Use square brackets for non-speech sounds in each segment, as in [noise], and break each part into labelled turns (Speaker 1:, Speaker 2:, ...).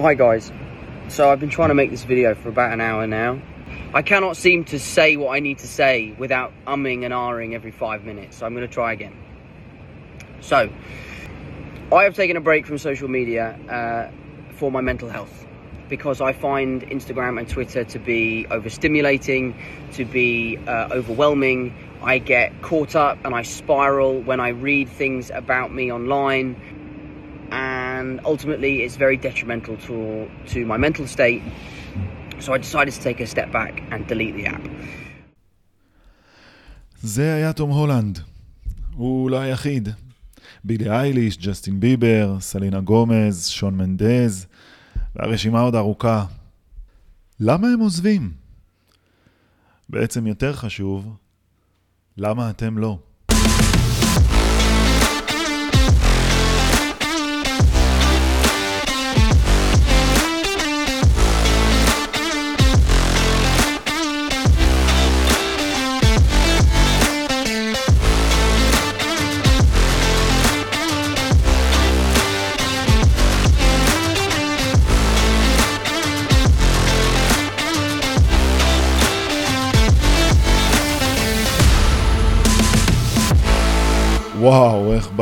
Speaker 1: Hi guys. So I've been trying to make this video for about an hour now. I cannot seem to say what I need to say without umming and ahhing every five minutes, so I'm going to try again. So, I have taken a break from social media uh, for my mental health because I find Instagram and Twitter to be overstimulating, to be uh, overwhelming. I get caught up and I spiral when I read things about me online, and ultimately, it's very detrimental to, to my mental state. So I decided to take a step back and delete the app.
Speaker 2: זה היה תום הולנד. הוא לא היחיד. בילי אייליש, ג'סטין ביבר, סלינה גומז, שון מנדז, והרשימה עוד ארוכה. למה הם עוזבים? בעצם יותר חשוב, למה אתם לא?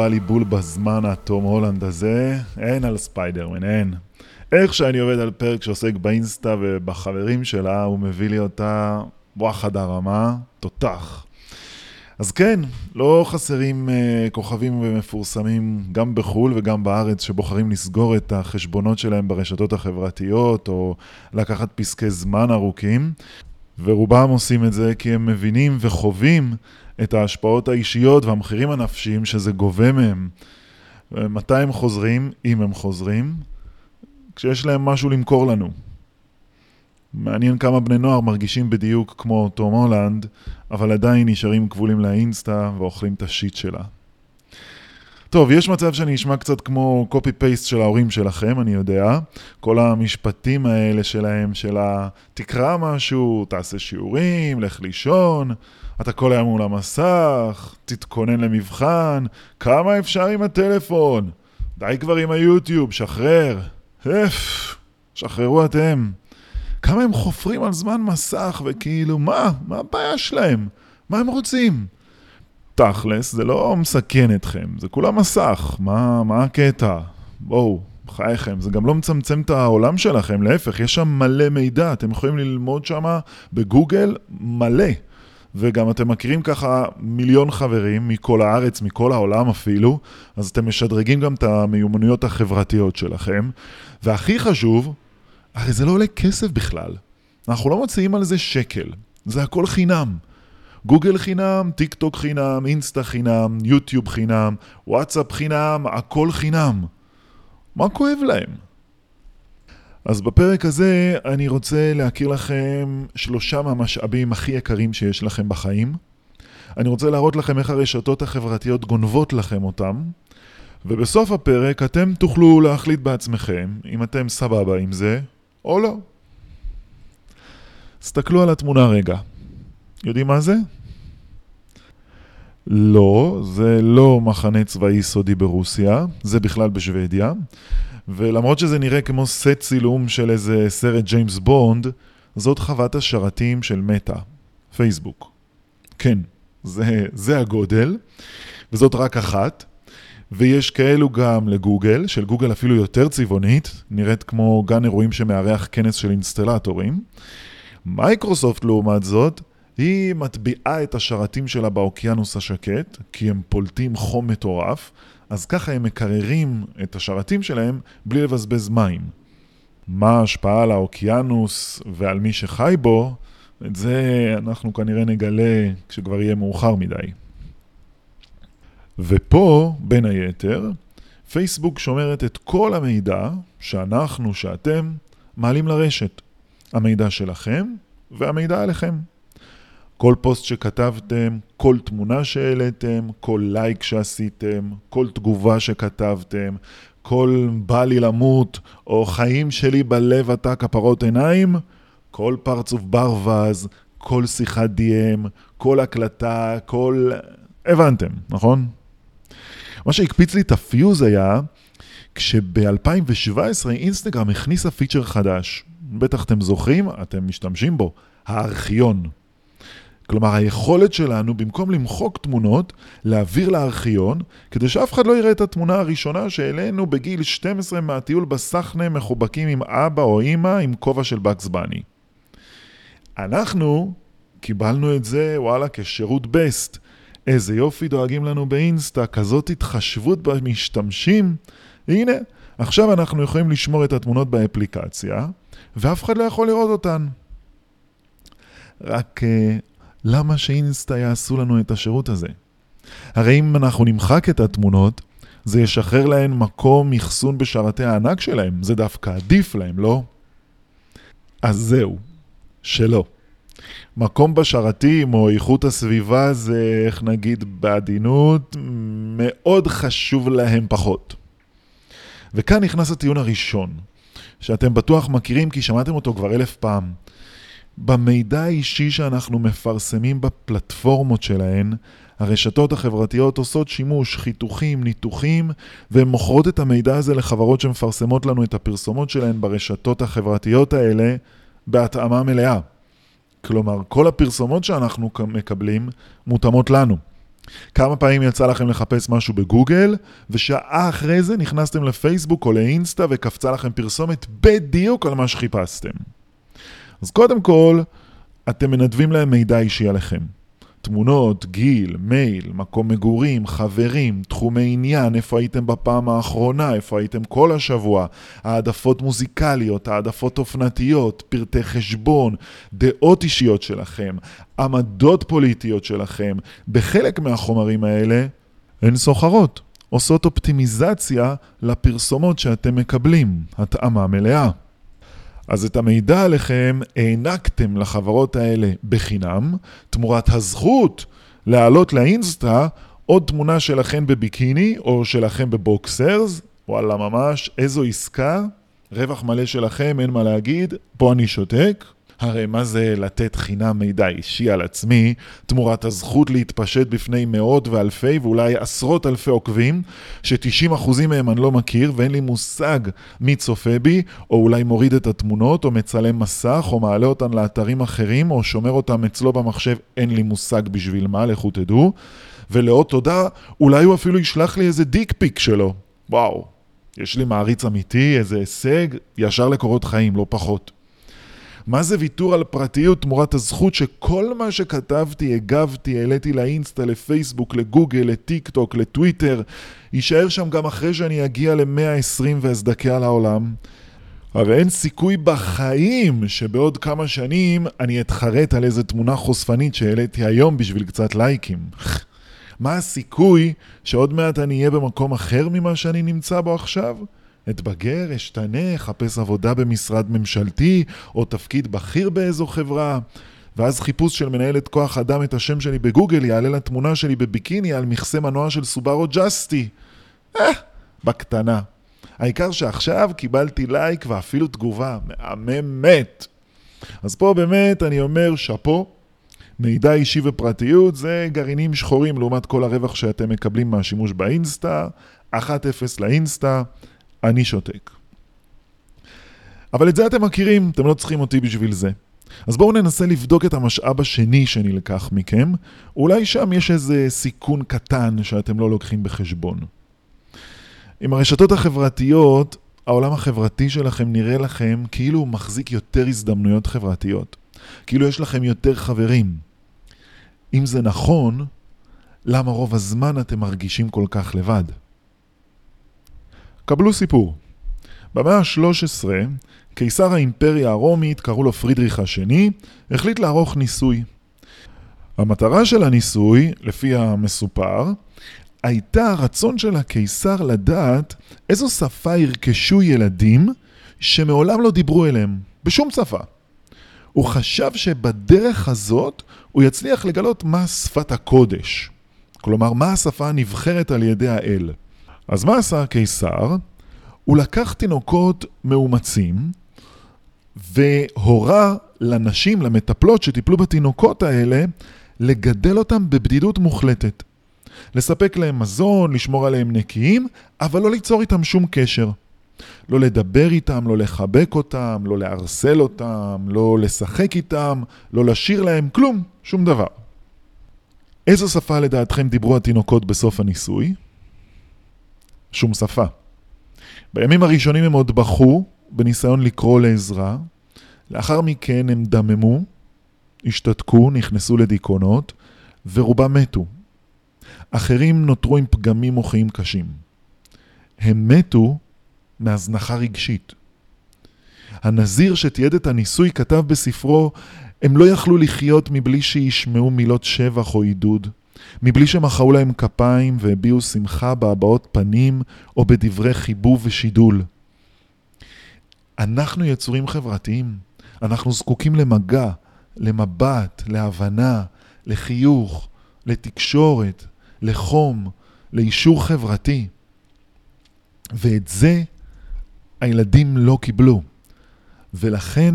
Speaker 2: לי בול בזמן התום הולנד הזה. אין על ספיידרמן, אין. איך שאני עובד על פרק שעוסק באינסטה ובחברים שלה, הוא מביא לי אותה וואחד הרמה, תותח. אז כן, לא חסרים uh, כוכבים ומפורסמים גם בחו"ל וגם בארץ שבוחרים לסגור את החשבונות שלהם ברשתות החברתיות או לקחת פסקי זמן ארוכים, ורובם עושים את זה כי הם מבינים וחווים את ההשפעות האישיות והמחירים הנפשיים שזה גובה מהם. מתי הם חוזרים, אם הם חוזרים, כשיש להם משהו למכור לנו. מעניין כמה בני נוער מרגישים בדיוק כמו תום הולנד, אבל עדיין נשארים כבולים לאינסטה ואוכלים את השיט שלה. טוב, יש מצב שאני אשמע קצת כמו פייסט של ההורים שלכם, אני יודע. כל המשפטים האלה שלהם, של ה... תקרא משהו, תעשה שיעורים, לך לישון, אתה כל היום מול המסך, תתכונן למבחן, כמה אפשר עם הטלפון? די כבר עם היוטיוב, שחרר. אף, שחררו אתם. כמה הם חופרים על זמן מסך, וכאילו, מה? מה הבעיה שלהם? מה הם רוצים? תכלס, זה לא מסכן אתכם, זה כולה מסך, מה, מה הקטע? בואו, בחייכם, זה גם לא מצמצם את העולם שלכם, להפך, יש שם מלא מידע, אתם יכולים ללמוד שם בגוגל מלא. וגם אתם מכירים ככה מיליון חברים מכל הארץ, מכל העולם אפילו, אז אתם משדרגים גם את המיומנויות החברתיות שלכם. והכי חשוב, הרי זה לא עולה כסף בכלל. אנחנו לא מוציאים על זה שקל, זה הכל חינם. גוגל חינם, טיק טוק חינם, אינסטה חינם, יוטיוב חינם, וואטסאפ חינם, הכל חינם. מה כואב להם? אז בפרק הזה אני רוצה להכיר לכם שלושה מהמשאבים הכי יקרים שיש לכם בחיים. אני רוצה להראות לכם איך הרשתות החברתיות גונבות לכם אותם, ובסוף הפרק אתם תוכלו להחליט בעצמכם אם אתם סבבה עם זה או לא. תסתכלו על התמונה רגע. יודעים מה זה? לא, זה לא מחנה צבאי סודי ברוסיה, זה בכלל בשוודיה. ולמרות שזה נראה כמו סט צילום של איזה סרט ג'יימס בונד, זאת חוות השרתים של מטא, פייסבוק. כן, זה, זה הגודל, וזאת רק אחת. ויש כאלו גם לגוגל, של גוגל אפילו יותר צבעונית, נראית כמו גן אירועים שמארח כנס של אינסטלטורים. מייקרוסופט לעומת זאת, היא מטביעה את השרתים שלה באוקיינוס השקט, כי הם פולטים חום מטורף, אז ככה הם מקררים את השרתים שלהם בלי לבזבז מים. מה ההשפעה על האוקיינוס ועל מי שחי בו, את זה אנחנו כנראה נגלה כשכבר יהיה מאוחר מדי. ופה, בין היתר, פייסבוק שומרת את כל המידע שאנחנו, שאתם, מעלים לרשת. המידע שלכם והמידע עליכם. כל פוסט שכתבתם, כל תמונה שהעליתם, כל לייק שעשיתם, כל תגובה שכתבתם, כל בא לי למות, או חיים שלי בלב אתה כפרות עיניים, כל פרצוף ברווז, כל שיחת DM, כל הקלטה, כל... הבנתם, נכון? מה שהקפיץ לי את הפיוז היה, כשב-2017 אינסטגרם הכניסה פיצ'ר חדש. בטח אתם זוכרים, אתם משתמשים בו, הארכיון. כלומר, היכולת שלנו, במקום למחוק תמונות, להעביר לארכיון, כדי שאף אחד לא יראה את התמונה הראשונה שהעלינו בגיל 12 מהטיול בסחנה מחובקים עם אבא או אימא עם כובע של בקס בני. אנחנו קיבלנו את זה, וואלה, כשירות בסט. איזה יופי דואגים לנו באינסטה, כזאת התחשבות במשתמשים. והנה, עכשיו אנחנו יכולים לשמור את התמונות באפליקציה, ואף אחד לא יכול לראות אותן. רק uh, למה שאינסטה יעשו לנו את השירות הזה? הרי אם אנחנו נמחק את התמונות, זה ישחרר להן מקום אחסון בשרתי הענק שלהם, זה דווקא עדיף להם, לא? אז זהו, שלא. מקום בשרתים או איכות הסביבה זה, איך נגיד בעדינות, מאוד חשוב להם פחות. וכאן נכנס הטיעון הראשון, שאתם בטוח מכירים כי שמעתם אותו כבר אלף פעם. במידע האישי שאנחנו מפרסמים בפלטפורמות שלהן, הרשתות החברתיות עושות שימוש, חיתוכים, ניתוחים, והן מוכרות את המידע הזה לחברות שמפרסמות לנו את הפרסומות שלהן ברשתות החברתיות האלה בהתאמה מלאה. כלומר, כל הפרסומות שאנחנו מקבלים מותאמות לנו. כמה פעמים יצא לכם לחפש משהו בגוגל, ושעה אחרי זה נכנסתם לפייסבוק או לאינסטה וקפצה לכם פרסומת בדיוק על מה שחיפשתם. אז קודם כל, אתם מנדבים להם מידע אישי עליכם. תמונות, גיל, מייל, מקום מגורים, חברים, תחומי עניין, איפה הייתם בפעם האחרונה, איפה הייתם כל השבוע, העדפות מוזיקליות, העדפות אופנתיות, פרטי חשבון, דעות אישיות שלכם, עמדות פוליטיות שלכם. בחלק מהחומרים האלה הן סוחרות, עושות אופטימיזציה לפרסומות שאתם מקבלים, התאמה מלאה. אז את המידע עליכם הענקתם לחברות האלה בחינם, תמורת הזכות להעלות לאינסטה עוד תמונה שלכם בביקיני או שלכם בבוקסרס, וואלה ממש, איזו עסקה, רווח מלא שלכם, אין מה להגיד, פה אני שותק. הרי מה זה לתת חינם מידע אישי על עצמי, תמורת הזכות להתפשט בפני מאות ואלפי ואולי עשרות אלפי עוקבים, ש-90% מהם אני לא מכיר ואין לי מושג מי צופה בי, או אולי מוריד את התמונות, או מצלם מסך, או מעלה אותן לאתרים אחרים, או שומר אותם אצלו במחשב, אין לי מושג בשביל מה, לכו תדעו. ולאות תודה, אולי הוא אפילו ישלח לי איזה דיק פיק שלו. וואו, יש לי מעריץ אמיתי, איזה הישג, ישר לקורות חיים, לא פחות. מה זה ויתור על פרטיות תמורת הזכות שכל מה שכתבתי, הגבתי, העליתי לאינסטה, לפייסבוק, לגוגל, לטיק טוק, לטוויטר, יישאר שם גם אחרי שאני אגיע ל-120 ואזדכה על העולם? הרי אין סיכוי בחיים שבעוד כמה שנים אני אתחרט על איזה תמונה חושפנית שהעליתי היום בשביל קצת לייקים. מה הסיכוי שעוד מעט אני אהיה במקום אחר ממה שאני נמצא בו עכשיו? אתבגר, אשתנה, אחפש עבודה במשרד ממשלתי או תפקיד בכיר באיזו חברה ואז חיפוש של מנהלת כוח אדם את השם שלי בגוגל יעלה לתמונה שלי בביקיני על מכסה מנוע של סובארו ג'סטי. אה, בקטנה. העיקר שעכשיו קיבלתי לייק ואפילו תגובה מהממת. אז פה באמת אני אומר שאפו, מידע אישי ופרטיות זה גרעינים שחורים לעומת כל הרווח שאתם מקבלים מהשימוש באינסטה, 1-0 לאינסטה, אני שותק. אבל את זה אתם מכירים, אתם לא צריכים אותי בשביל זה. אז בואו ננסה לבדוק את המשאב השני שנלקח מכם, אולי שם יש איזה סיכון קטן שאתם לא לוקחים בחשבון. עם הרשתות החברתיות, העולם החברתי שלכם נראה לכם כאילו הוא מחזיק יותר הזדמנויות חברתיות. כאילו יש לכם יותר חברים. אם זה נכון, למה רוב הזמן אתם מרגישים כל כך לבד? קבלו סיפור. במאה ה-13, קיסר האימפריה הרומית, קראו לו פרידריך השני, החליט לערוך ניסוי. המטרה של הניסוי, לפי המסופר, הייתה הרצון של הקיסר לדעת איזו שפה ירכשו ילדים שמעולם לא דיברו אליהם, בשום שפה. הוא חשב שבדרך הזאת הוא יצליח לגלות מה שפת הקודש. כלומר, מה השפה הנבחרת על ידי האל. אז מה עשה הקיסר? הוא לקח תינוקות מאומצים והורה לנשים, למטפלות שטיפלו בתינוקות האלה, לגדל אותם בבדידות מוחלטת. לספק להם מזון, לשמור עליהם נקיים, אבל לא ליצור איתם שום קשר. לא לדבר איתם, לא לחבק אותם, לא לערסל אותם, לא לשחק איתם, לא לשיר להם, כלום, שום דבר. איזו שפה לדעתכם דיברו התינוקות בסוף הניסוי? שום שפה. בימים הראשונים הם עוד בכו בניסיון לקרוא לעזרה, לאחר מכן הם דממו, השתתקו, נכנסו לדיכאונות, ורובם מתו. אחרים נותרו עם פגמים מוחיים קשים. הם מתו מהזנחה רגשית. הנזיר שתיעד את הניסוי כתב בספרו, הם לא יכלו לחיות מבלי שישמעו מילות שבח או עידוד, מבלי שמחאו להם כפיים והביעו שמחה בהבעות פנים או בדברי חיבוב ושידול. אנחנו יצורים חברתיים, אנחנו זקוקים למגע, למבט, להבנה, לחיוך, לתקשורת, לחום, לאישור חברתי. ואת זה הילדים לא קיבלו, ולכן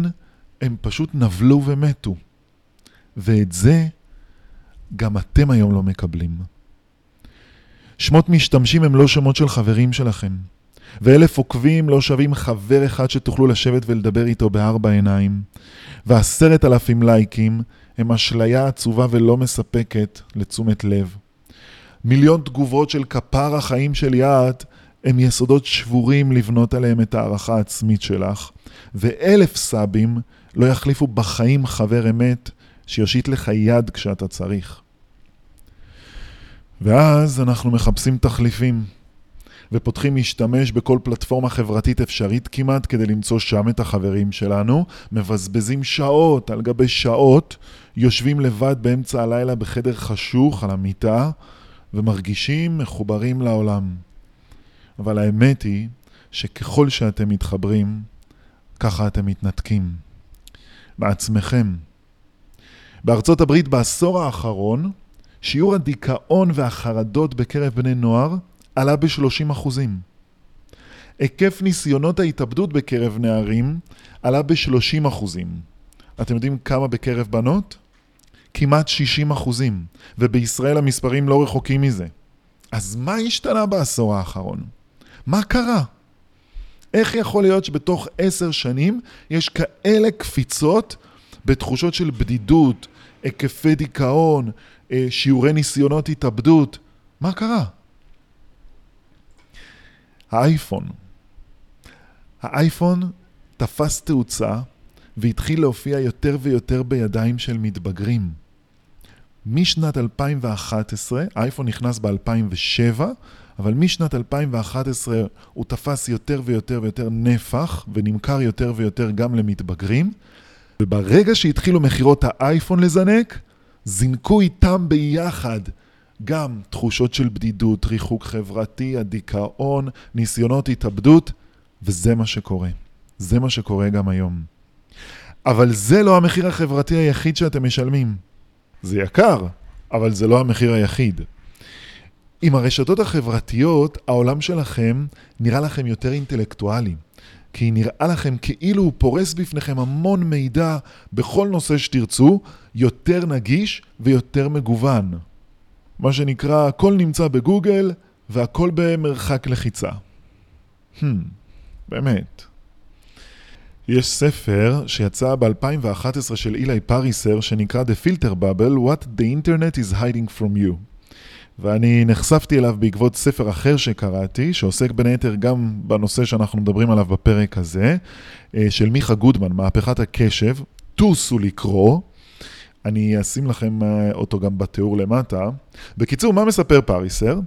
Speaker 2: הם פשוט נבלו ומתו. ואת זה גם אתם היום לא מקבלים. שמות משתמשים הם לא שמות של חברים שלכם, ואלף עוקבים לא שווים חבר אחד שתוכלו לשבת ולדבר איתו בארבע עיניים, ועשרת אלפים לייקים הם אשליה עצובה ולא מספקת לתשומת לב. מיליון תגובות של כפר החיים של יעד הם יסודות שבורים לבנות עליהם את הערכה העצמית שלך, ואלף סאבים לא יחליפו בחיים חבר אמת שיושיט לך יד כשאתה צריך. ואז אנחנו מחפשים תחליפים, ופותחים להשתמש בכל פלטפורמה חברתית אפשרית כמעט כדי למצוא שם את החברים שלנו, מבזבזים שעות על גבי שעות, יושבים לבד באמצע הלילה בחדר חשוך על המיטה, ומרגישים מחוברים לעולם. אבל האמת היא שככל שאתם מתחברים, ככה אתם מתנתקים. מעצמכם. בארצות הברית בעשור האחרון, שיעור הדיכאון והחרדות בקרב בני נוער עלה ב-30 אחוזים. היקף ניסיונות ההתאבדות בקרב נערים עלה ב-30 אחוזים. אתם יודעים כמה בקרב בנות? כמעט 60 אחוזים, ובישראל המספרים לא רחוקים מזה. אז מה השתנה בעשור האחרון? מה קרה? איך יכול להיות שבתוך עשר שנים יש כאלה קפיצות בתחושות של בדידות, היקפי דיכאון, שיעורי ניסיונות התאבדות? מה קרה? האייפון. האייפון תפס תאוצה והתחיל להופיע יותר ויותר בידיים של מתבגרים. משנת 2011, האייפון נכנס ב-2007, אבל משנת 2011 הוא תפס יותר ויותר ויותר נפח ונמכר יותר ויותר גם למתבגרים, וברגע שהתחילו מכירות האייפון לזנק, זינקו איתם ביחד גם תחושות של בדידות, ריחוק חברתי, הדיכאון, ניסיונות התאבדות, וזה מה שקורה. זה מה שקורה גם היום. אבל זה לא המחיר החברתי היחיד שאתם משלמים. זה יקר, אבל זה לא המחיר היחיד. עם הרשתות החברתיות, העולם שלכם נראה לכם יותר אינטלקטואלי. כי נראה לכם כאילו הוא פורס בפניכם המון מידע בכל נושא שתרצו, יותר נגיש ויותר מגוון. מה שנקרא, הכל נמצא בגוגל והכל במרחק לחיצה. Hmm, באמת. יש ספר שיצא ב-2011 של אילי פריסר שנקרא The Filter Bubble What the Internet is Hiding From You. ואני נחשפתי אליו בעקבות ספר אחר שקראתי, שעוסק בין היתר גם בנושא שאנחנו מדברים עליו בפרק הזה, אה, של מיכה גודמן, מהפכת הקשב. טוסו לקרוא. אני אשים לכם אה, אותו גם בתיאור למטה. בקיצור, מה מספר פריסר?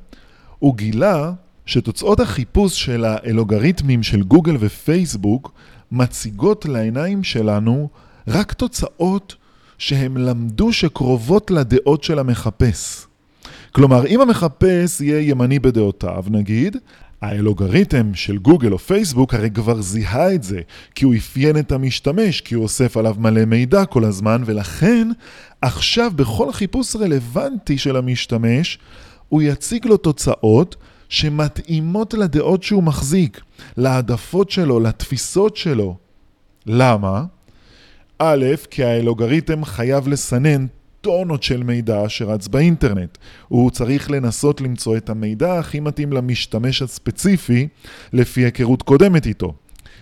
Speaker 2: הוא גילה שתוצאות החיפוש של האלוגריתמים של גוגל ופייסבוק מציגות לעיניים שלנו רק תוצאות שהם למדו שקרובות לדעות של המחפש. כלומר, אם המחפש יהיה ימני בדעותיו, נגיד, האלוגריתם של גוגל או פייסבוק הרי כבר זיהה את זה, כי הוא אפיין את המשתמש, כי הוא אוסף עליו מלא מידע כל הזמן, ולכן עכשיו בכל חיפוש רלוונטי של המשתמש, הוא יציג לו תוצאות שמתאימות לדעות שהוא מחזיק, להעדפות שלו, לתפיסות שלו. למה? א', כי האלוגריתם חייב לסנן טונות של מידע שרץ באינטרנט. הוא צריך לנסות למצוא את המידע הכי מתאים למשתמש הספציפי לפי היכרות קודמת איתו.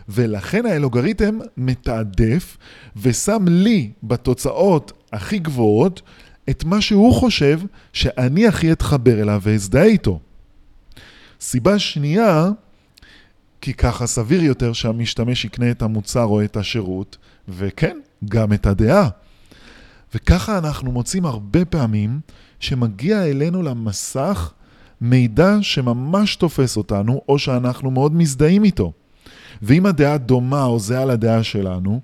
Speaker 2: ולכן האלוגריתם מתעדף ושם לי בתוצאות הכי גבוהות את מה שהוא חושב שאני הכי אתחבר אליו ואזדהה איתו. סיבה שנייה, כי ככה סביר יותר שהמשתמש יקנה את המוצר או את השירות, וכן, גם את הדעה. וככה אנחנו מוצאים הרבה פעמים שמגיע אלינו למסך מידע שממש תופס אותנו, או שאנחנו מאוד מזדהים איתו. ואם הדעה דומה או זהה לדעה שלנו,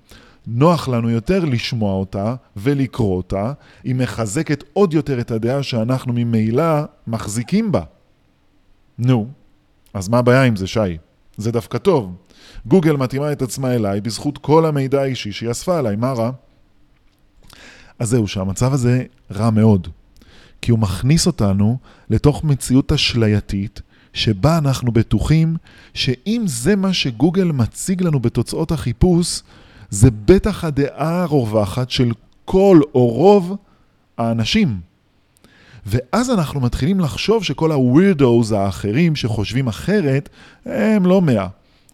Speaker 2: נוח לנו יותר לשמוע אותה ולקרוא אותה, היא מחזקת עוד יותר את הדעה שאנחנו ממילא מחזיקים בה. נו, אז מה הבעיה עם זה, שי? זה דווקא טוב. גוגל מתאימה את עצמה אליי בזכות כל המידע האישי שהיא אספה עליי, מה רע? אז זהו, שהמצב הזה רע מאוד. כי הוא מכניס אותנו לתוך מציאות אשלייתית שבה אנחנו בטוחים שאם זה מה שגוגל מציג לנו בתוצאות החיפוש, זה בטח הדעה הרווחת של כל או רוב האנשים. ואז אנחנו מתחילים לחשוב שכל ה-weirdos האחרים שחושבים אחרת, הם לא מאה.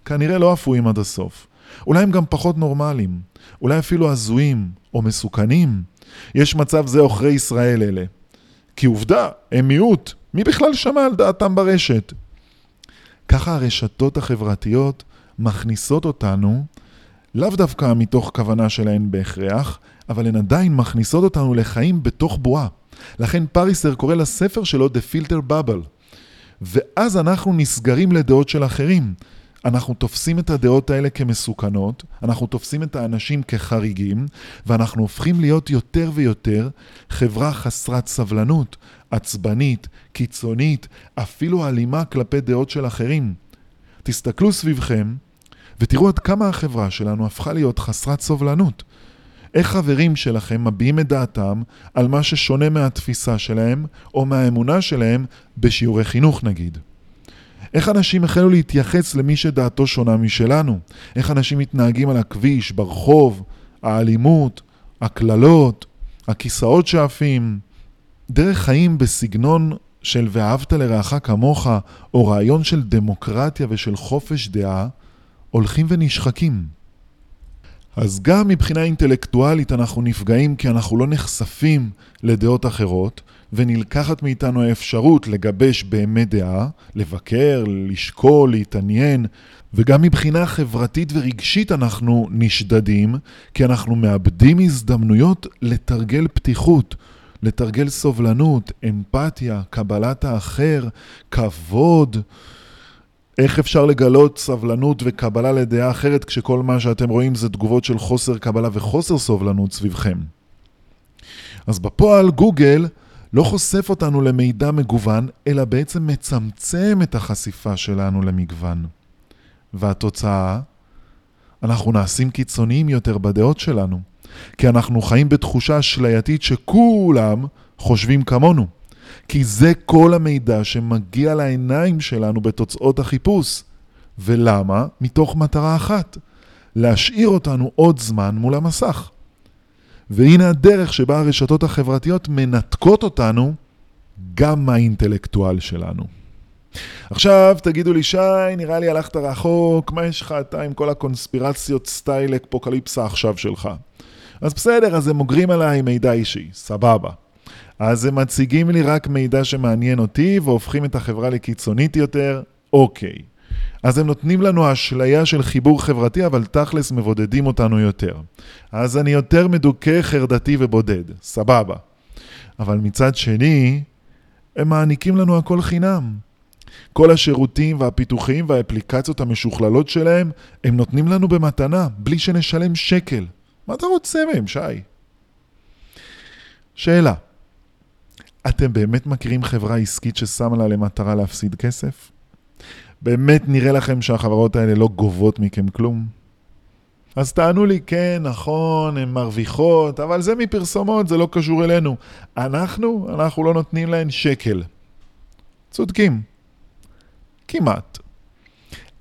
Speaker 2: כנראה לא אפויים עד הסוף. אולי הם גם פחות נורמליים. אולי אפילו הזויים או מסוכנים. יש מצב זה עוכרי ישראל אלה. כי עובדה, הם מיעוט. מי בכלל שמע על דעתם ברשת? ככה הרשתות החברתיות מכניסות אותנו, לאו דווקא מתוך כוונה שלהן בהכרח, אבל הן עדיין מכניסות אותנו לחיים בתוך בועה. לכן פריסר קורא לספר שלו The Filter Bubble. ואז אנחנו נסגרים לדעות של אחרים. אנחנו תופסים את הדעות האלה כמסוכנות, אנחנו תופסים את האנשים כחריגים, ואנחנו הופכים להיות יותר ויותר חברה חסרת סבלנות, עצבנית, קיצונית, אפילו אלימה כלפי דעות של אחרים. תסתכלו סביבכם ותראו עד כמה החברה שלנו הפכה להיות חסרת סובלנות. איך חברים שלכם מביעים את דעתם על מה ששונה מהתפיסה שלהם או מהאמונה שלהם בשיעורי חינוך נגיד. איך אנשים החלו להתייחס למי שדעתו שונה משלנו? איך אנשים מתנהגים על הכביש, ברחוב, האלימות, הקללות, הכיסאות שעפים? דרך חיים בסגנון של ואהבת לרעך כמוך, או רעיון של דמוקרטיה ושל חופש דעה, הולכים ונשחקים. אז גם מבחינה אינטלקטואלית אנחנו נפגעים כי אנחנו לא נחשפים לדעות אחרות, ונלקחת מאיתנו האפשרות לגבש באמת דעה, לבקר, לשקול, להתעניין, וגם מבחינה חברתית ורגשית אנחנו נשדדים, כי אנחנו מאבדים הזדמנויות לתרגל פתיחות, לתרגל סובלנות, אמפתיה, קבלת האחר, כבוד. איך אפשר לגלות סבלנות וקבלה לדעה אחרת כשכל מה שאתם רואים זה תגובות של חוסר קבלה וחוסר סובלנות סביבכם? אז בפועל גוגל לא חושף אותנו למידע מגוון, אלא בעצם מצמצם את החשיפה שלנו למגוון. והתוצאה, אנחנו נעשים קיצוניים יותר בדעות שלנו, כי אנחנו חיים בתחושה אשלייתית שכולם חושבים כמונו. כי זה כל המידע שמגיע לעיניים שלנו בתוצאות החיפוש. ולמה? מתוך מטרה אחת, להשאיר אותנו עוד זמן מול המסך. והנה הדרך שבה הרשתות החברתיות מנתקות אותנו גם מהאינטלקטואל שלנו. עכשיו תגידו לי, שי, נראה לי הלכת רחוק, מה יש לך אתה עם כל הקונספירציות סטייל אפוקליפסה עכשיו שלך? אז בסדר, אז הם אוגרים עליי מידע אישי, סבבה. אז הם מציגים לי רק מידע שמעניין אותי והופכים את החברה לקיצונית יותר, אוקיי. אז הם נותנים לנו אשליה של חיבור חברתי, אבל תכלס מבודדים אותנו יותר. אז אני יותר מדוכא, חרדתי ובודד, סבבה. אבל מצד שני, הם מעניקים לנו הכל חינם. כל השירותים והפיתוחים והאפליקציות המשוכללות שלהם, הם נותנים לנו במתנה, בלי שנשלם שקל. מה אתה רוצה מהם, שי? שאלה, אתם באמת מכירים חברה עסקית ששמה לה למטרה להפסיד כסף? באמת נראה לכם שהחברות האלה לא גובות מכם כלום? אז תענו לי, כן, נכון, הן מרוויחות, אבל זה מפרסומות, זה לא קשור אלינו. אנחנו, אנחנו לא נותנים להן שקל. צודקים. כמעט.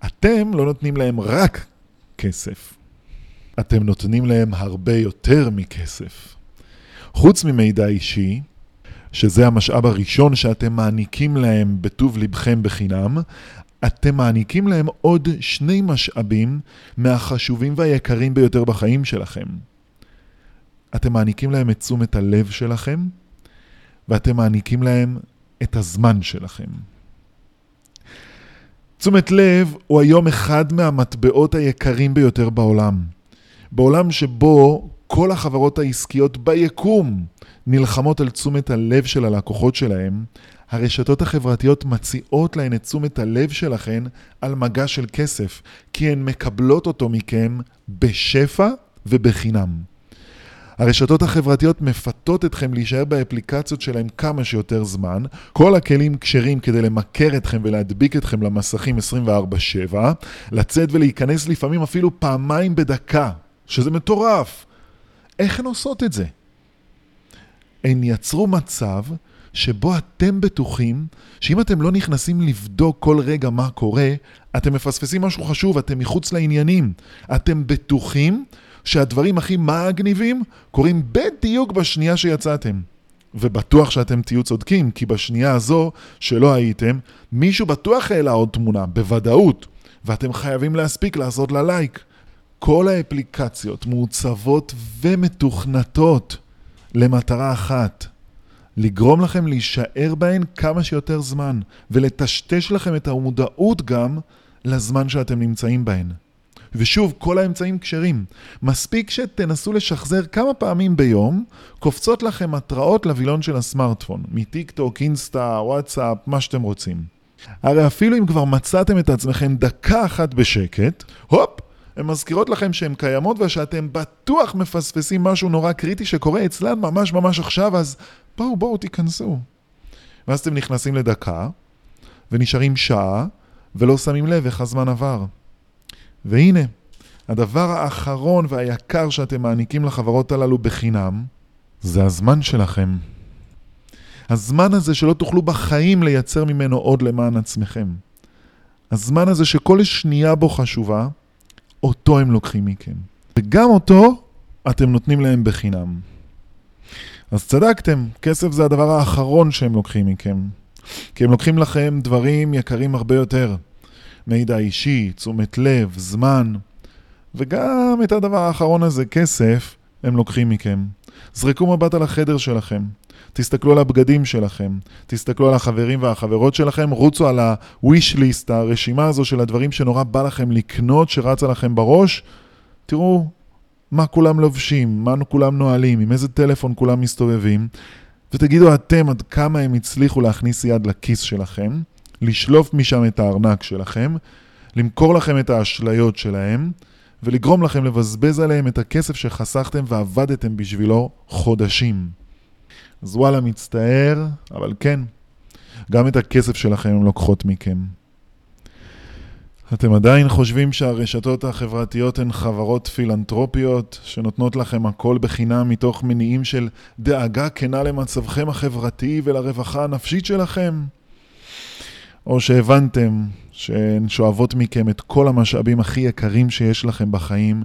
Speaker 2: אתם לא נותנים להם רק כסף. אתם נותנים להם הרבה יותר מכסף. חוץ ממידע אישי, שזה המשאב הראשון שאתם מעניקים להם בטוב לבכם בחינם, אתם מעניקים להם עוד שני משאבים מהחשובים והיקרים ביותר בחיים שלכם. אתם מעניקים להם את תשומת הלב שלכם, ואתם מעניקים להם את הזמן שלכם. תשומת לב הוא היום אחד מהמטבעות היקרים ביותר בעולם. בעולם שבו כל החברות העסקיות ביקום נלחמות על תשומת הלב של הלקוחות שלהם, הרשתות החברתיות מציעות להן את תשומת הלב שלכן על מגע של כסף, כי הן מקבלות אותו מכם בשפע ובחינם. הרשתות החברתיות מפתות אתכם להישאר באפליקציות שלהם כמה שיותר זמן. כל הכלים כשרים כדי למכר אתכם ולהדביק אתכם למסכים 24/7, לצאת ולהיכנס לפעמים אפילו פעמיים בדקה, שזה מטורף. איך הן עושות את זה? הן יצרו מצב שבו אתם בטוחים שאם אתם לא נכנסים לבדוק כל רגע מה קורה, אתם מפספסים משהו חשוב, אתם מחוץ לעניינים. אתם בטוחים שהדברים הכי מגניבים קורים בדיוק בשנייה שיצאתם. ובטוח שאתם תהיו צודקים, כי בשנייה הזו שלא הייתם, מישהו בטוח העלה עוד תמונה, בוודאות, ואתם חייבים להספיק לעשות לה לייק. כל האפליקציות מעוצבות ומתוכנתות למטרה אחת, לגרום לכם להישאר בהן כמה שיותר זמן, ולטשטש לכם את המודעות גם לזמן שאתם נמצאים בהן. ושוב, כל האמצעים כשרים. מספיק שתנסו לשחזר כמה פעמים ביום, קופצות לכם התראות לווילון של הסמארטפון, מטיק טוק, אינסטה, וואטסאפ, מה שאתם רוצים. הרי אפילו אם כבר מצאתם את עצמכם דקה אחת בשקט, הופ, הן מזכירות לכם שהן קיימות ושאתם בטוח מפספסים משהו נורא קריטי שקורה אצלן ממש ממש עכשיו, אז בואו, בואו, תיכנסו. ואז אתם נכנסים לדקה, ונשארים שעה, ולא שמים לב איך הזמן עבר. והנה, הדבר האחרון והיקר שאתם מעניקים לחברות הללו בחינם, זה הזמן שלכם. הזמן הזה שלא תוכלו בחיים לייצר ממנו עוד למען עצמכם. הזמן הזה שכל שנייה בו חשובה, אותו הם לוקחים מכם. וגם אותו אתם נותנים להם בחינם. אז צדקתם, כסף זה הדבר האחרון שהם לוקחים מכם. כי הם לוקחים לכם דברים יקרים הרבה יותר. מידע אישי, תשומת לב, זמן, וגם את הדבר האחרון הזה, כסף, הם לוקחים מכם. זרקו מבט על החדר שלכם, תסתכלו על הבגדים שלכם, תסתכלו על החברים והחברות שלכם, רוצו על ה-wish list, הרשימה הזו של הדברים שנורא בא לכם לקנות, שרצה לכם בראש, תראו מה כולם לובשים, מה כולם נועלים, עם איזה טלפון כולם מסתובבים, ותגידו אתם עד כמה הם הצליחו להכניס יד לכיס שלכם, לשלוף משם את הארנק שלכם, למכור לכם את האשליות שלהם, ולגרום לכם לבזבז עליהם את הכסף שחסכתם ועבדתם בשבילו חודשים. אז וואלה, מצטער, אבל כן, גם את הכסף שלכם הן לוקחות מכם. אתם עדיין חושבים שהרשתות החברתיות הן חברות פילנטרופיות שנותנות לכם הכל בחינם מתוך מניעים של דאגה כנה למצבכם החברתי ולרווחה הנפשית שלכם? או שהבנתם שהן שואבות מכם את כל המשאבים הכי יקרים שיש לכם בחיים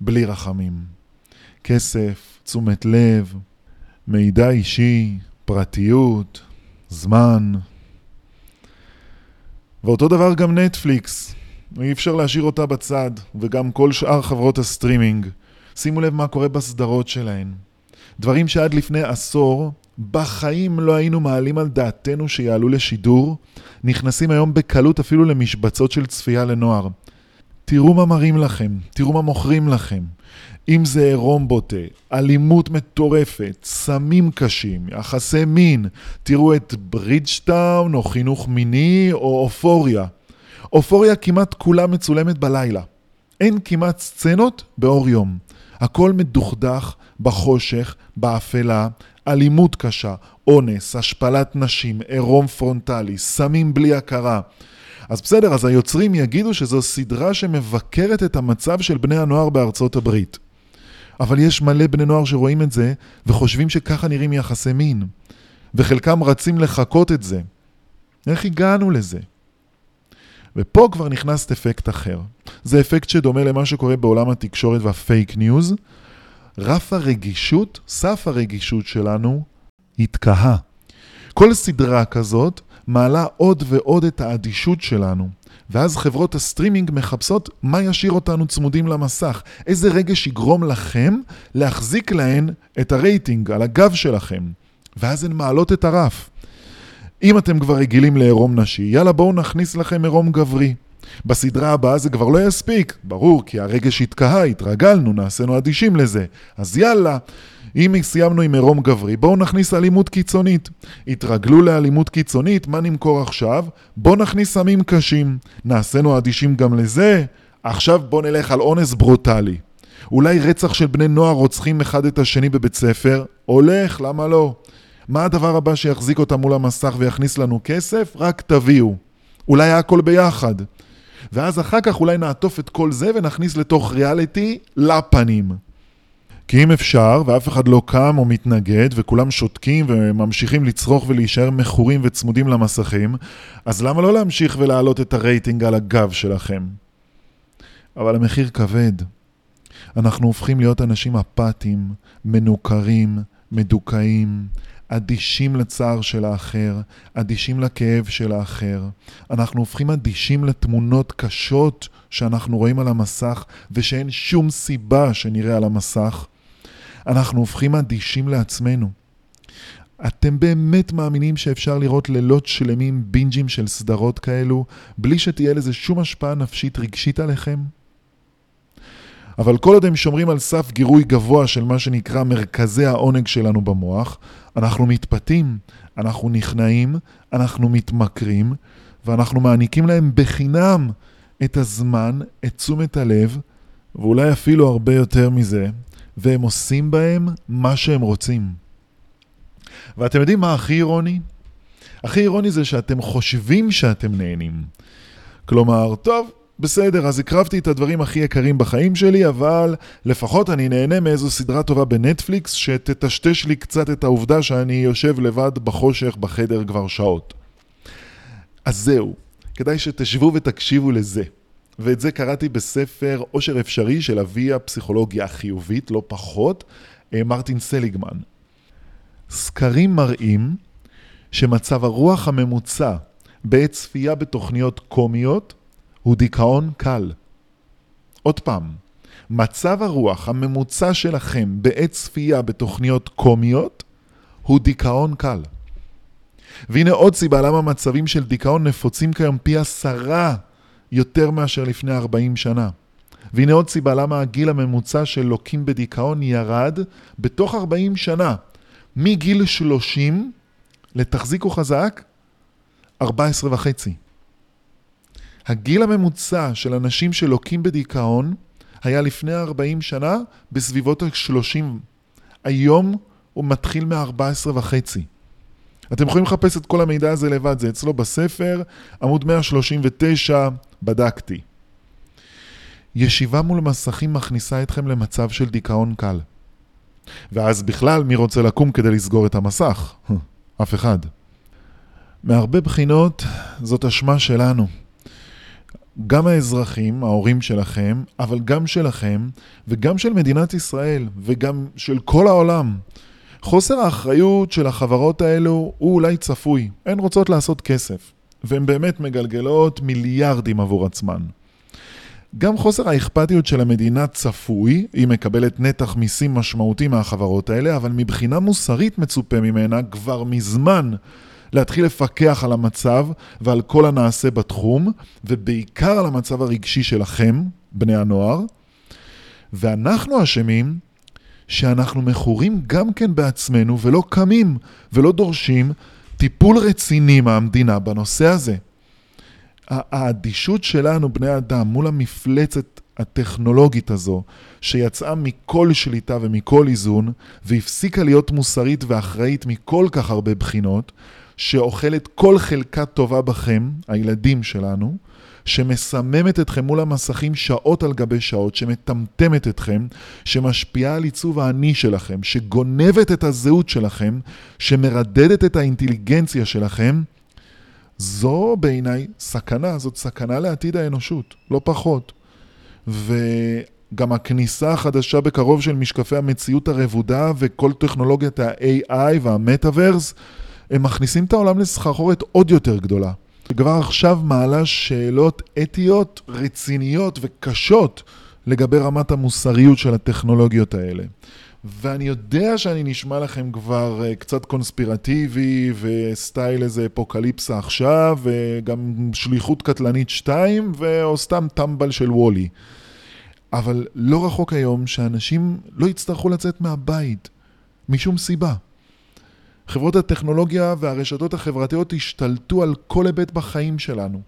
Speaker 2: בלי רחמים? כסף, תשומת לב, מידע אישי, פרטיות, זמן. ואותו דבר גם נטפליקס, אי אפשר להשאיר אותה בצד, וגם כל שאר חברות הסטרימינג. שימו לב מה קורה בסדרות שלהן. דברים שעד לפני עשור בחיים לא היינו מעלים על דעתנו שיעלו לשידור, נכנסים היום בקלות אפילו למשבצות של צפייה לנוער. תראו מה מראים לכם, תראו מה מוכרים לכם. אם זה עירום בוטה, אלימות מטורפת, סמים קשים, יחסי מין, תראו את ברידג'רטון או חינוך מיני או אופוריה. אופוריה כמעט כולה מצולמת בלילה. אין כמעט סצנות באור יום. הכל מדוכדך, בחושך, באפלה, אלימות קשה, אונס, השפלת נשים, עירום פרונטלי, סמים בלי הכרה. אז בסדר, אז היוצרים יגידו שזו סדרה שמבקרת את המצב של בני הנוער בארצות הברית. אבל יש מלא בני נוער שרואים את זה וחושבים שככה נראים יחסי מין. וחלקם רצים לחקות את זה. איך הגענו לזה? ופה כבר נכנס אפקט אחר. זה אפקט שדומה למה שקורה בעולם התקשורת והפייק ניוז. רף הרגישות, סף הרגישות שלנו, התקהה. כל סדרה כזאת מעלה עוד ועוד את האדישות שלנו. ואז חברות הסטרימינג מחפשות מה ישאיר אותנו צמודים למסך, איזה רגש יגרום לכם להחזיק להן את הרייטינג על הגב שלכם. ואז הן מעלות את הרף. אם אתם כבר רגילים לעירום נשי, יאללה בואו נכניס לכם עירום גברי. בסדרה הבאה זה כבר לא יספיק, ברור, כי הרגש התקהה, התרגלנו, נעשינו אדישים לזה. אז יאללה, אם סיימנו עם עירום גברי, בואו נכניס אלימות קיצונית. התרגלו לאלימות קיצונית, מה נמכור עכשיו? בואו נכניס סמים קשים. נעשינו אדישים גם לזה, עכשיו בואו נלך על אונס ברוטלי. אולי רצח של בני נוער רוצחים אחד את השני בבית ספר? הולך, למה לא? מה הדבר הבא שיחזיק אותם מול המסך ויכניס לנו כסף? רק תביאו. אולי הכל ביחד. ואז אחר כך אולי נעטוף את כל זה ונכניס לתוך ריאליטי לפנים. כי אם אפשר, ואף אחד לא קם או מתנגד, וכולם שותקים וממשיכים לצרוך ולהישאר מכורים וצמודים למסכים, אז למה לא להמשיך ולהעלות את הרייטינג על הגב שלכם? אבל המחיר כבד. אנחנו הופכים להיות אנשים אפאתיים, מנוכרים, מדוכאים, אדישים לצער של האחר, אדישים לכאב של האחר. אנחנו הופכים אדישים לתמונות קשות שאנחנו רואים על המסך ושאין שום סיבה שנראה על המסך. אנחנו הופכים אדישים לעצמנו. אתם באמת מאמינים שאפשר לראות לילות שלמים בינג'ים של סדרות כאלו בלי שתהיה לזה שום השפעה נפשית רגשית עליכם? אבל כל עוד הם שומרים על סף גירוי גבוה של מה שנקרא מרכזי העונג שלנו במוח, אנחנו מתפתים, אנחנו נכנעים, אנחנו מתמכרים, ואנחנו מעניקים להם בחינם את הזמן, את תשומת הלב, ואולי אפילו הרבה יותר מזה, והם עושים בהם מה שהם רוצים. ואתם יודעים מה הכי אירוני? הכי אירוני זה שאתם חושבים שאתם נהנים. כלומר, טוב, בסדר, אז הקרבתי את הדברים הכי יקרים בחיים שלי, אבל לפחות אני נהנה מאיזו סדרה טובה בנטפליקס שתטשטש לי קצת את העובדה שאני יושב לבד בחושך בחדר כבר שעות. אז זהו, כדאי שתשבו ותקשיבו לזה. ואת זה קראתי בספר עושר אפשרי של אבי הפסיכולוגיה החיובית, לא פחות, אה, מרטין סליגמן. סקרים מראים שמצב הרוח הממוצע בעת צפייה בתוכניות קומיות הוא דיכאון קל. עוד פעם, מצב הרוח הממוצע שלכם בעת צפייה בתוכניות קומיות הוא דיכאון קל. והנה עוד סיבה למה מצבים של דיכאון נפוצים כיום פי עשרה יותר מאשר לפני 40 שנה. והנה עוד סיבה למה הגיל הממוצע של לוקים בדיכאון ירד בתוך 40 שנה. מגיל 30 לתחזיקו חזק, 14 וחצי. הגיל הממוצע של אנשים שלוקים בדיכאון היה לפני 40 שנה בסביבות ה-30. היום הוא מתחיל מ-14 וחצי. אתם יכולים לחפש את כל המידע הזה לבד, זה אצלו בספר, עמוד 139, בדקתי. ישיבה מול מסכים מכניסה אתכם למצב של דיכאון קל. ואז בכלל, מי רוצה לקום כדי לסגור את המסך? [laughs] אף אחד. מהרבה בחינות, זאת אשמה שלנו. גם האזרחים, ההורים שלכם, אבל גם שלכם, וגם של מדינת ישראל, וגם של כל העולם. חוסר האחריות של החברות האלו הוא אולי צפוי. הן רוצות לעשות כסף, והן באמת מגלגלות מיליארדים עבור עצמן. גם חוסר האכפתיות של המדינה צפוי, היא מקבלת נתח מיסים משמעותי מהחברות האלה, אבל מבחינה מוסרית מצופה ממנה כבר מזמן להתחיל לפקח על המצב ועל כל הנעשה בתחום, ובעיקר על המצב הרגשי שלכם, בני הנוער. ואנחנו אשמים שאנחנו מכורים גם כן בעצמנו ולא קמים ולא דורשים טיפול רציני מהמדינה בנושא הזה. האדישות שלנו, בני אדם, מול המפלצת הטכנולוגית הזו, שיצאה מכל שליטה ומכל איזון, והפסיקה להיות מוסרית ואחראית מכל כך הרבה בחינות, שאוכלת כל חלקה טובה בכם, הילדים שלנו, שמסממת אתכם מול המסכים שעות על גבי שעות, שמטמטמת אתכם, שמשפיעה על עיצוב האני שלכם, שגונבת את הזהות שלכם, שמרדדת את האינטליגנציה שלכם, זו בעיניי סכנה, זאת סכנה לעתיד האנושות, לא פחות. גם הכניסה החדשה בקרוב של משקפי המציאות הרבודה וכל טכנולוגיית ה-AI והמטאוורס, הם מכניסים את העולם לסחרחורת עוד יותר גדולה. כבר עכשיו מעלה שאלות אתיות רציניות וקשות לגבי רמת המוסריות של הטכנולוגיות האלה. ואני יודע שאני נשמע לכם כבר uh, קצת קונספירטיבי וסטייל איזה אפוקליפסה עכשיו, וגם שליחות קטלנית 2, או סתם טמבל של וולי. אבל לא רחוק היום שאנשים לא יצטרכו לצאת מהבית, משום סיבה. חברות הטכנולוגיה והרשתות החברתיות השתלטו על כל היבט בחיים שלנו.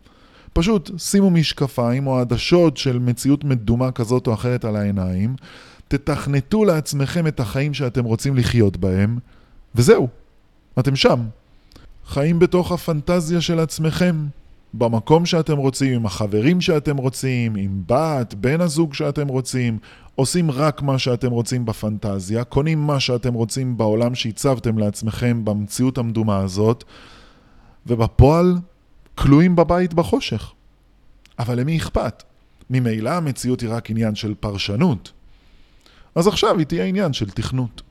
Speaker 2: פשוט שימו משקפיים או עדשות של מציאות מדומה כזאת או אחרת על העיניים, תתכנתו לעצמכם את החיים שאתם רוצים לחיות בהם, וזהו, אתם שם. חיים בתוך הפנטזיה של עצמכם, במקום שאתם רוצים, עם החברים שאתם רוצים, עם בת, בן הזוג שאתם רוצים, עושים רק מה שאתם רוצים בפנטזיה, קונים מה שאתם רוצים בעולם שהצבתם לעצמכם במציאות המדומה הזאת, ובפועל כלואים בבית בחושך. אבל למי אכפת? ממילא המציאות היא רק עניין של פרשנות. אז עכשיו היא תהיה עניין של תכנות.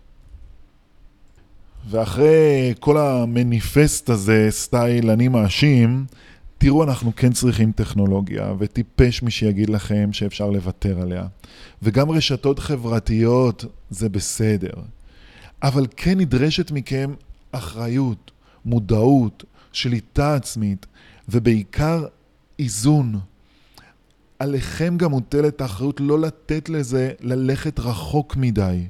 Speaker 2: ואחרי כל המניפסט הזה, סטייל אני מאשים, תראו, אנחנו כן צריכים טכנולוגיה, וטיפש מי שיגיד לכם שאפשר לוותר עליה. וגם רשתות חברתיות זה בסדר. אבל כן נדרשת מכם אחריות, מודעות, שליטה עצמית, ובעיקר איזון. עליכם גם מוטלת האחריות לא לתת לזה ללכת רחוק מדי.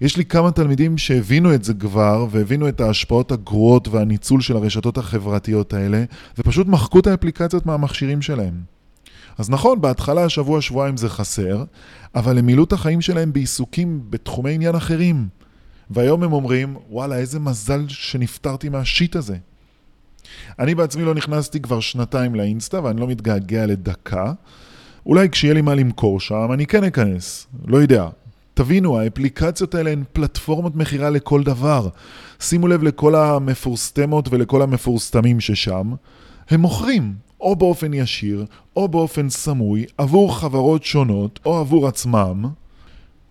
Speaker 2: יש לי כמה תלמידים שהבינו את זה כבר, והבינו את ההשפעות הגרועות והניצול של הרשתות החברתיות האלה, ופשוט מחקו את האפליקציות מהמכשירים שלהם. אז נכון, בהתחלה, שבוע-שבועיים זה חסר, אבל הם מילאו את החיים שלהם בעיסוקים בתחומי עניין אחרים. והיום הם אומרים, וואלה, איזה מזל שנפטרתי מהשיט הזה. אני בעצמי לא נכנסתי כבר שנתיים לאינסטה, ואני לא מתגעגע לדקה. אולי כשיהיה לי מה למכור שם, אני כן אכנס. לא יודע. תבינו, האפליקציות האלה הן פלטפורמות מכירה לכל דבר. שימו לב לכל המפורסטמות ולכל המפורסטמים ששם. הם מוכרים, או באופן ישיר, או באופן סמוי, עבור חברות שונות, או עבור עצמם,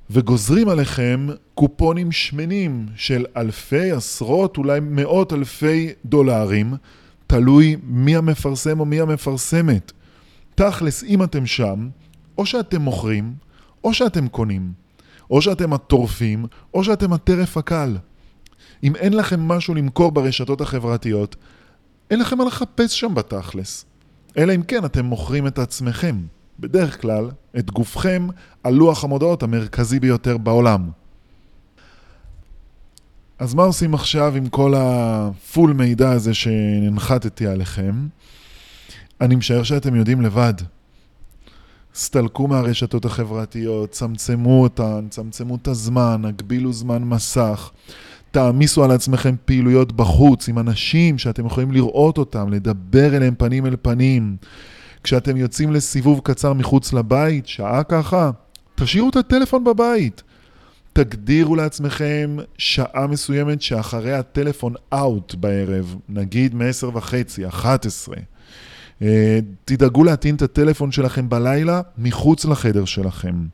Speaker 2: וגוזרים עליכם קופונים שמנים של אלפי, עשרות, אולי מאות אלפי דולרים, תלוי מי המפרסם או מי המפרסמת. תכלס, אם אתם שם, או שאתם מוכרים, או שאתם קונים. או שאתם הטורפים, או שאתם הטרף הקל. אם אין לכם משהו למכור ברשתות החברתיות, אין לכם מה לחפש שם בתכלס. אלא אם כן אתם מוכרים את עצמכם. בדרך כלל, את גופכם על לוח המודעות המרכזי ביותר בעולם. אז מה עושים עכשיו עם כל הפול מידע הזה שהנחתתי עליכם? אני משער שאתם יודעים לבד. סתלקו מהרשתות החברתיות, צמצמו אותן, צמצמו את הזמן, הגבילו זמן מסך. תעמיסו על עצמכם פעילויות בחוץ עם אנשים שאתם יכולים לראות אותם, לדבר אליהם פנים אל פנים. כשאתם יוצאים לסיבוב קצר מחוץ לבית, שעה ככה, תשאירו את הטלפון בבית. תגדירו לעצמכם שעה מסוימת שאחרי הטלפון אאוט בערב, נגיד מ-10 וחצי, 11. אה, תדאגו להטעין את הטלפון שלכם בלילה מחוץ לחדר שלכם.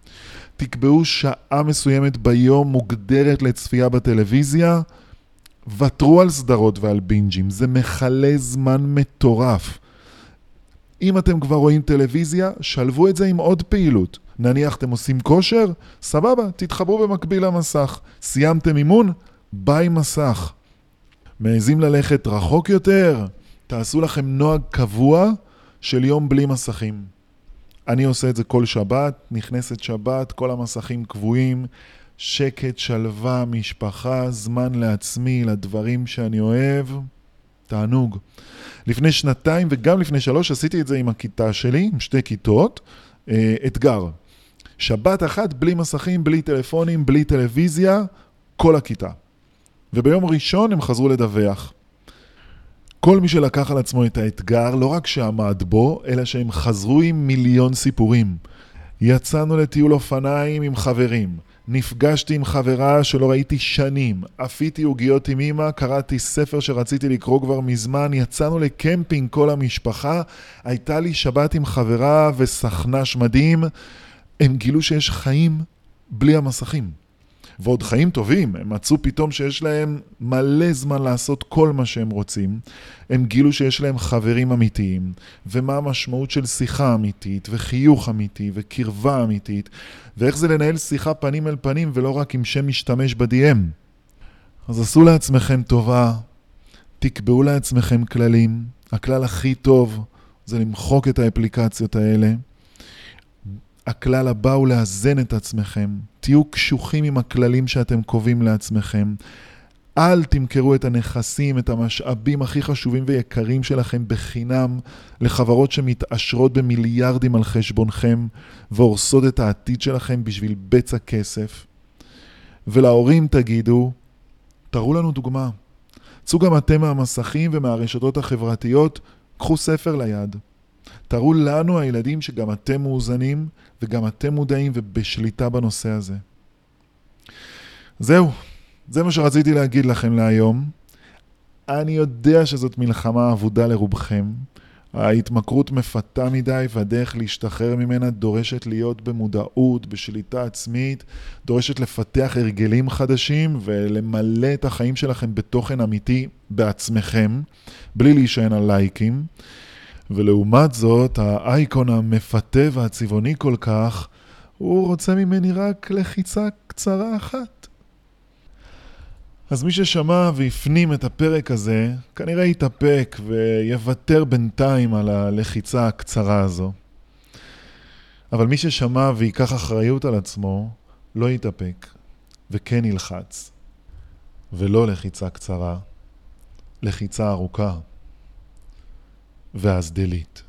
Speaker 2: תקבעו שעה מסוימת ביום מוגדרת לצפייה בטלוויזיה. ותרו על סדרות ועל בינג'ים, זה מכלה זמן מטורף. אם אתם כבר רואים טלוויזיה, שלבו את זה עם עוד פעילות. נניח אתם עושים כושר, סבבה, תתחברו במקביל למסך. סיימתם אימון? ביי מסך. מעזים ללכת רחוק יותר? תעשו לכם נוהג קבוע של יום בלי מסכים. אני עושה את זה כל שבת, נכנסת שבת, כל המסכים קבועים, שקט, שלווה, משפחה, זמן לעצמי, לדברים שאני אוהב, תענוג. לפני שנתיים וגם לפני שלוש עשיתי את זה עם הכיתה שלי, עם שתי כיתות, אה, אתגר. שבת אחת בלי מסכים, בלי טלפונים, בלי טלוויזיה, כל הכיתה. וביום ראשון הם חזרו לדווח. כל מי שלקח על עצמו את האתגר, לא רק שעמד בו, אלא שהם חזרו עם מיליון סיפורים. יצאנו לטיול אופניים עם חברים. נפגשתי עם חברה שלא ראיתי שנים, עפיתי עוגיות עם אמא, קראתי ספר שרציתי לקרוא כבר מזמן, יצאנו לקמפינג כל המשפחה, הייתה לי שבת עם חברה וסכנ"ש מדהים, הם גילו שיש חיים בלי המסכים. ועוד חיים טובים, הם מצאו פתאום שיש להם מלא זמן לעשות כל מה שהם רוצים. הם גילו שיש להם חברים אמיתיים, ומה המשמעות של שיחה אמיתית, וחיוך אמיתי, וקרבה אמיתית, ואיך זה לנהל שיחה פנים אל פנים ולא רק עם שם משתמש ב-DM. אז עשו לעצמכם טובה, תקבעו לעצמכם כללים. הכלל הכי טוב זה למחוק את האפליקציות האלה. הכלל הבא הוא לאזן את עצמכם. תהיו קשוחים עם הכללים שאתם קובעים לעצמכם. אל תמכרו את הנכסים, את המשאבים הכי חשובים ויקרים שלכם בחינם לחברות שמתעשרות במיליארדים על חשבונכם והורסות את העתיד שלכם בשביל בצע כסף. ולהורים תגידו, תראו לנו דוגמה. צאו גם אתם מהמסכים ומהרשתות החברתיות, קחו ספר ליד. תראו לנו הילדים שגם אתם מאוזנים וגם אתם מודעים ובשליטה בנושא הזה. זהו, זה מה שרציתי להגיד לכם להיום. אני יודע שזאת מלחמה אבודה לרובכם. ההתמכרות מפתה מדי והדרך להשתחרר ממנה דורשת להיות במודעות, בשליטה עצמית, דורשת לפתח הרגלים חדשים ולמלא את החיים שלכם בתוכן אמיתי בעצמכם, בלי להישען על לייקים. ולעומת זאת, האייקון המפתה והצבעוני כל כך, הוא רוצה ממני רק לחיצה קצרה אחת. אז מי ששמע והפנים את הפרק הזה, כנראה יתאפק ויוותר בינתיים על הלחיצה הקצרה הזו. אבל מי ששמע וייקח אחריות על עצמו, לא יתאפק, וכן ילחץ. ולא לחיצה קצרה, לחיצה ארוכה. ואז דלית.